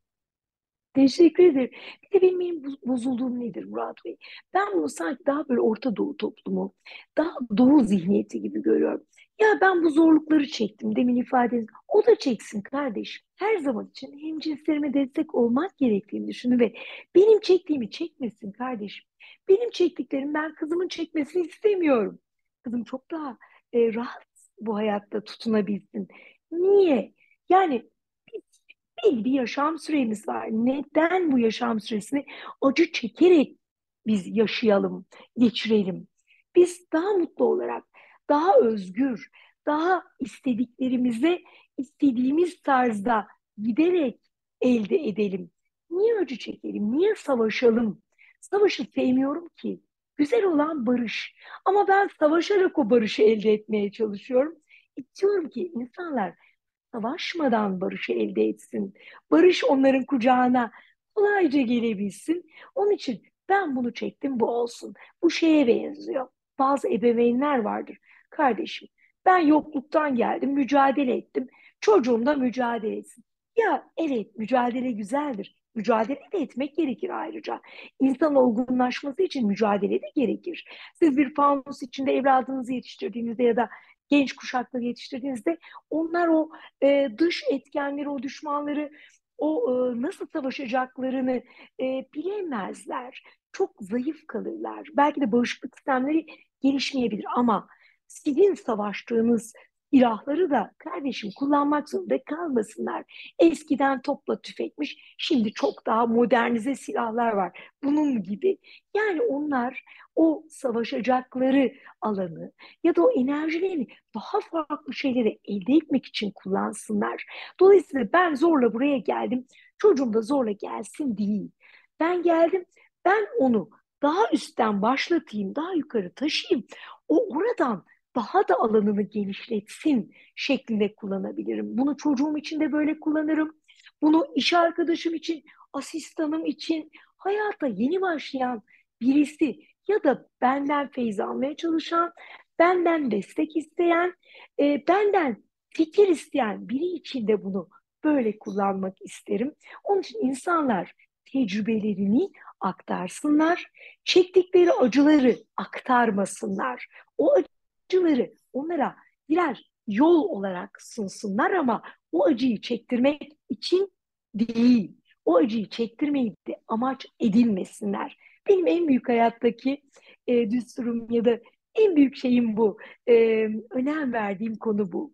Teşekkür ederim. Bir de benim bozulduğum nedir Murat Bey? Ben bunu sanki daha böyle Orta Doğu toplumu, daha Doğu zihniyeti gibi görüyorum. Ya ben bu zorlukları çektim demin ifade O da çeksin kardeşim. Her zaman için hem cinslerime destek olmak gerektiğini düşünün ve benim çektiğimi çekmesin kardeşim. Benim çektiklerim ben kızımın çekmesini istemiyorum. Kızım çok daha e, rahat bu hayatta tutunabilsin. Niye? Yani belli bir yaşam süremiz var. Neden bu yaşam süresini acı çekerek biz yaşayalım, geçirelim? Biz daha mutlu olarak, daha özgür, daha istediklerimize istediğimiz tarzda giderek elde edelim. Niye acı çekelim? Niye savaşalım? Savaşı sevmiyorum ki. Güzel olan barış. Ama ben savaşarak o barışı elde etmeye çalışıyorum. İstiyorum ki insanlar savaşmadan barışı elde etsin. Barış onların kucağına kolayca gelebilsin. Onun için ben bunu çektim bu olsun. Bu şeye benziyor. Bazı ebeveynler vardır. Kardeşim ben yokluktan geldim, mücadele ettim. Çocuğum da mücadele etsin. Ya evet mücadele güzeldir. mücadele de etmek gerekir ayrıca. İnsan olgunlaşması için mücadele de gerekir. Siz bir fanus içinde evladınızı yetiştirdiğinizde ya da genç kuşakları yetiştirdiğinizde onlar o e, dış etkenleri, o düşmanları, o e, nasıl savaşacaklarını e, bilemezler. Çok zayıf kalırlar. Belki de bağışıklık sistemleri gelişmeyebilir ama sizin savaştığınız silahları da kardeşim kullanmak zorunda kalmasınlar. Eskiden topla tüfekmiş, şimdi çok daha modernize silahlar var. Bunun gibi. Yani onlar o savaşacakları alanı ya da o enerjilerini daha farklı şeylere elde etmek için kullansınlar. Dolayısıyla ben zorla buraya geldim, çocuğum da zorla gelsin değil. Ben geldim, ben onu daha üstten başlatayım, daha yukarı taşıyayım. O oradan daha da alanını genişletsin şeklinde kullanabilirim. Bunu çocuğum için de böyle kullanırım. Bunu iş arkadaşım için, asistanım için, hayata yeni başlayan birisi ya da benden feyz almaya çalışan, benden destek isteyen, e, benden fikir isteyen biri için de bunu böyle kullanmak isterim. Onun için insanlar tecrübelerini aktarsınlar, çektikleri acıları aktarmasınlar. O acıları onlara birer yol olarak sunsunlar ama o acıyı çektirmek için değil. O acıyı çektirmeyi de amaç edinmesinler. Benim en büyük hayattaki e, düsturum ya da en büyük şeyim bu. E, önem verdiğim konu bu.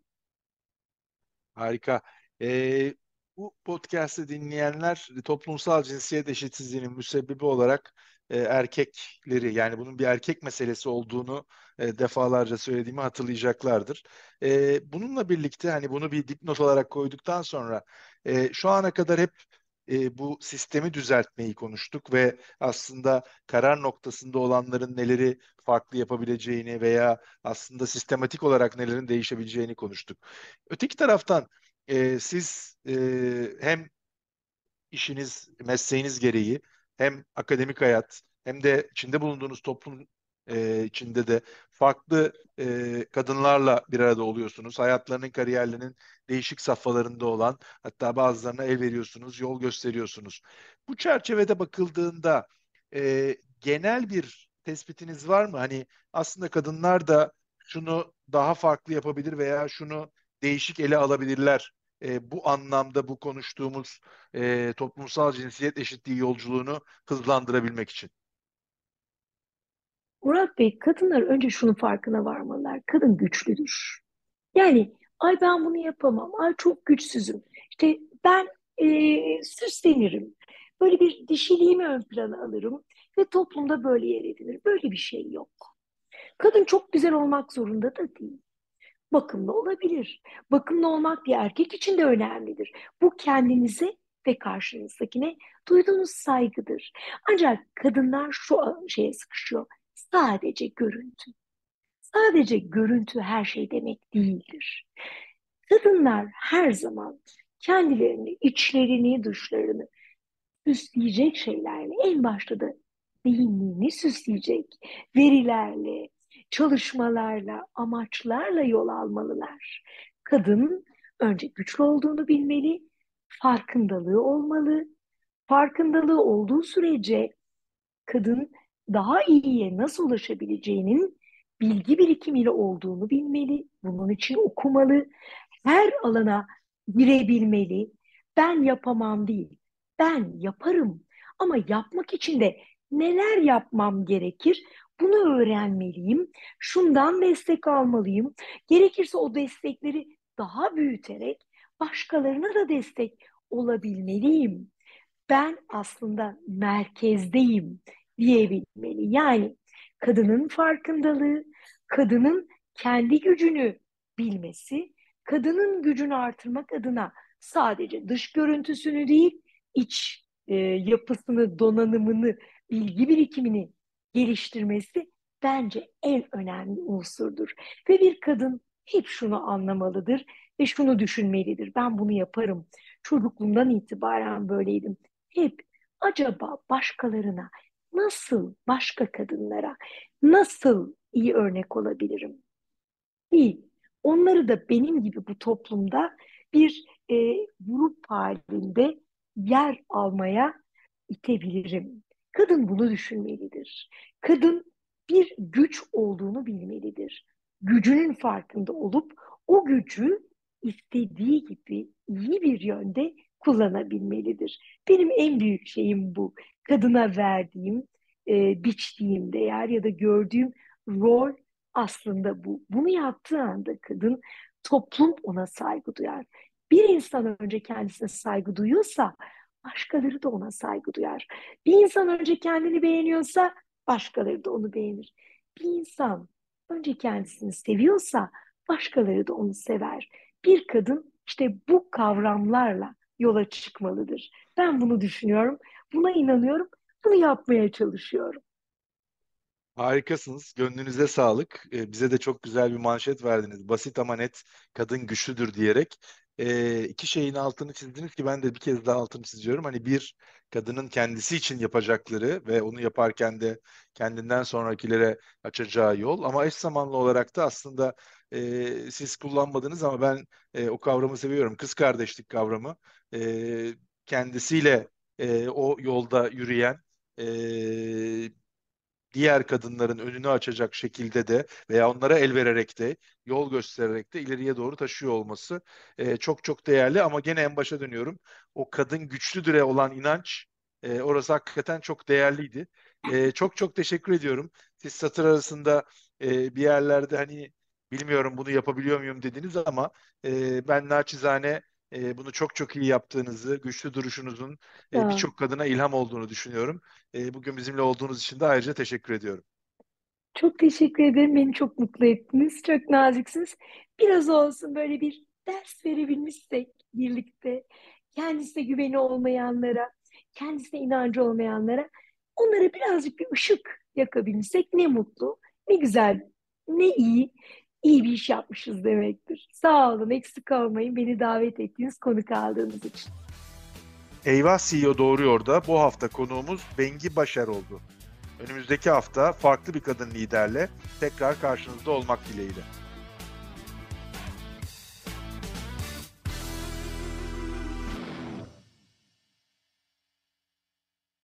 Harika. Ee, bu podcast'ı dinleyenler toplumsal cinsiyet eşitsizliğinin müsebbibi olarak e, erkekleri yani bunun bir erkek meselesi olduğunu e, defalarca söylediğimi hatırlayacaklardır. E, bununla birlikte hani bunu bir dipnot olarak koyduktan sonra şu ana kadar hep bu sistemi düzeltmeyi konuştuk ve aslında karar noktasında olanların neleri farklı yapabileceğini veya aslında sistematik olarak nelerin değişebileceğini konuştuk. Öteki taraftan siz hem işiniz, mesleğiniz gereği hem akademik hayat hem de içinde bulunduğunuz toplum e, içinde de farklı e, kadınlarla bir arada oluyorsunuz. Hayatlarının, kariyerlerinin değişik safhalarında olan hatta bazılarına el veriyorsunuz, yol gösteriyorsunuz. Bu çerçevede bakıldığında e, genel bir tespitiniz var mı? Hani aslında kadınlar da şunu daha farklı yapabilir veya şunu değişik ele alabilirler. E, bu anlamda bu konuştuğumuz e, toplumsal cinsiyet eşitliği yolculuğunu hızlandırabilmek için. Murat Bey, kadınlar önce şunun farkına varmalılar. Kadın güçlüdür. Yani ay ben bunu yapamam, ay çok güçsüzüm. İşte ben e, süslenirim. Böyle bir dişiliğimi ön plana alırım ve toplumda böyle yer edinir. Böyle bir şey yok. Kadın çok güzel olmak zorunda da değil. Bakımlı olabilir. Bakımlı olmak bir erkek için de önemlidir. Bu kendinize ve karşınızdakine duyduğunuz saygıdır. Ancak kadınlar şu şeye sıkışıyor sadece görüntü. Sadece görüntü her şey demek değildir. Kadınlar her zaman kendilerini, içlerini, dışlarını süsleyecek şeylerle, en başta da zihinliğini süsleyecek verilerle, çalışmalarla, amaçlarla yol almalılar. Kadın önce güçlü olduğunu bilmeli, farkındalığı olmalı. Farkındalığı olduğu sürece kadın daha iyiye nasıl ulaşabileceğinin bilgi birikimiyle olduğunu bilmeli. Bunun için okumalı. Her alana girebilmeli. Ben yapamam değil. Ben yaparım. Ama yapmak için de neler yapmam gerekir? Bunu öğrenmeliyim. Şundan destek almalıyım. Gerekirse o destekleri daha büyüterek başkalarına da destek olabilmeliyim. Ben aslında merkezdeyim diyebilmeli. Yani kadının farkındalığı, kadının kendi gücünü bilmesi, kadının gücünü artırmak adına sadece dış görüntüsünü değil, iç e, yapısını, donanımını, bilgi birikimini geliştirmesi bence en önemli unsurdur. Ve bir kadın hep şunu anlamalıdır ve şunu düşünmelidir. Ben bunu yaparım. Çocukluğumdan itibaren böyleydim. Hep acaba başkalarına nasıl başka kadınlara nasıl iyi örnek olabilirim? Değil. Onları da benim gibi bu toplumda bir e, grup halinde yer almaya itebilirim. Kadın bunu düşünmelidir. Kadın bir güç olduğunu bilmelidir. Gücünün farkında olup o gücü istediği gibi iyi bir yönde kullanabilmelidir. Benim en büyük şeyim bu. Kadına verdiğim, e, biçtiğim değer ya da gördüğüm rol aslında bu. Bunu yaptığı anda kadın toplum ona saygı duyar. Bir insan önce kendisine saygı duyuyorsa başkaları da ona saygı duyar. Bir insan önce kendini beğeniyorsa başkaları da onu beğenir. Bir insan önce kendisini seviyorsa başkaları da onu sever. Bir kadın işte bu kavramlarla yola çıkmalıdır. Ben bunu düşünüyorum, buna inanıyorum, bunu yapmaya çalışıyorum. Harikasınız. Gönlünüze sağlık. Ee, bize de çok güzel bir manşet verdiniz. Basit ama net, kadın güçlüdür diyerek. Ee, iki şeyin altını çizdiniz ki ben de bir kez daha altını çiziyorum. Hani bir, kadının kendisi için yapacakları ve onu yaparken de kendinden sonrakilere açacağı yol. Ama eş zamanlı olarak da aslında e, siz kullanmadınız ama ben e, o kavramı seviyorum. Kız kardeşlik kavramı. E, kendisiyle e, o yolda yürüyen e, diğer kadınların önünü açacak şekilde de veya onlara el vererek de yol göstererek de ileriye doğru taşıyor olması e, çok çok değerli ama gene en başa dönüyorum. O kadın güçlüdüre olan inanç e, orası hakikaten çok değerliydi. E, çok çok teşekkür ediyorum. Siz satır arasında e, bir yerlerde hani bilmiyorum bunu yapabiliyor muyum dediniz ama e, ben naçizane e, bunu çok çok iyi yaptığınızı, güçlü duruşunuzun e, birçok kadına ilham olduğunu düşünüyorum. E, bugün bizimle olduğunuz için de ayrıca teşekkür ediyorum. Çok teşekkür ederim. Beni çok mutlu ettiniz. Çok naziksiniz. Biraz olsun böyle bir ders verebilmişsek birlikte kendisine güveni olmayanlara, kendisine inancı olmayanlara onlara birazcık bir ışık yakabilsek ne mutlu, ne güzel, ne iyi iyi bir iş yapmışız demektir. Sağ olun, eksik olmayın beni davet ettiğiniz, konuk aldığınız için. Eyvah CEO Doğruyor da bu hafta konuğumuz Bengi Başar oldu. Önümüzdeki hafta farklı bir kadın liderle tekrar karşınızda olmak dileğiyle.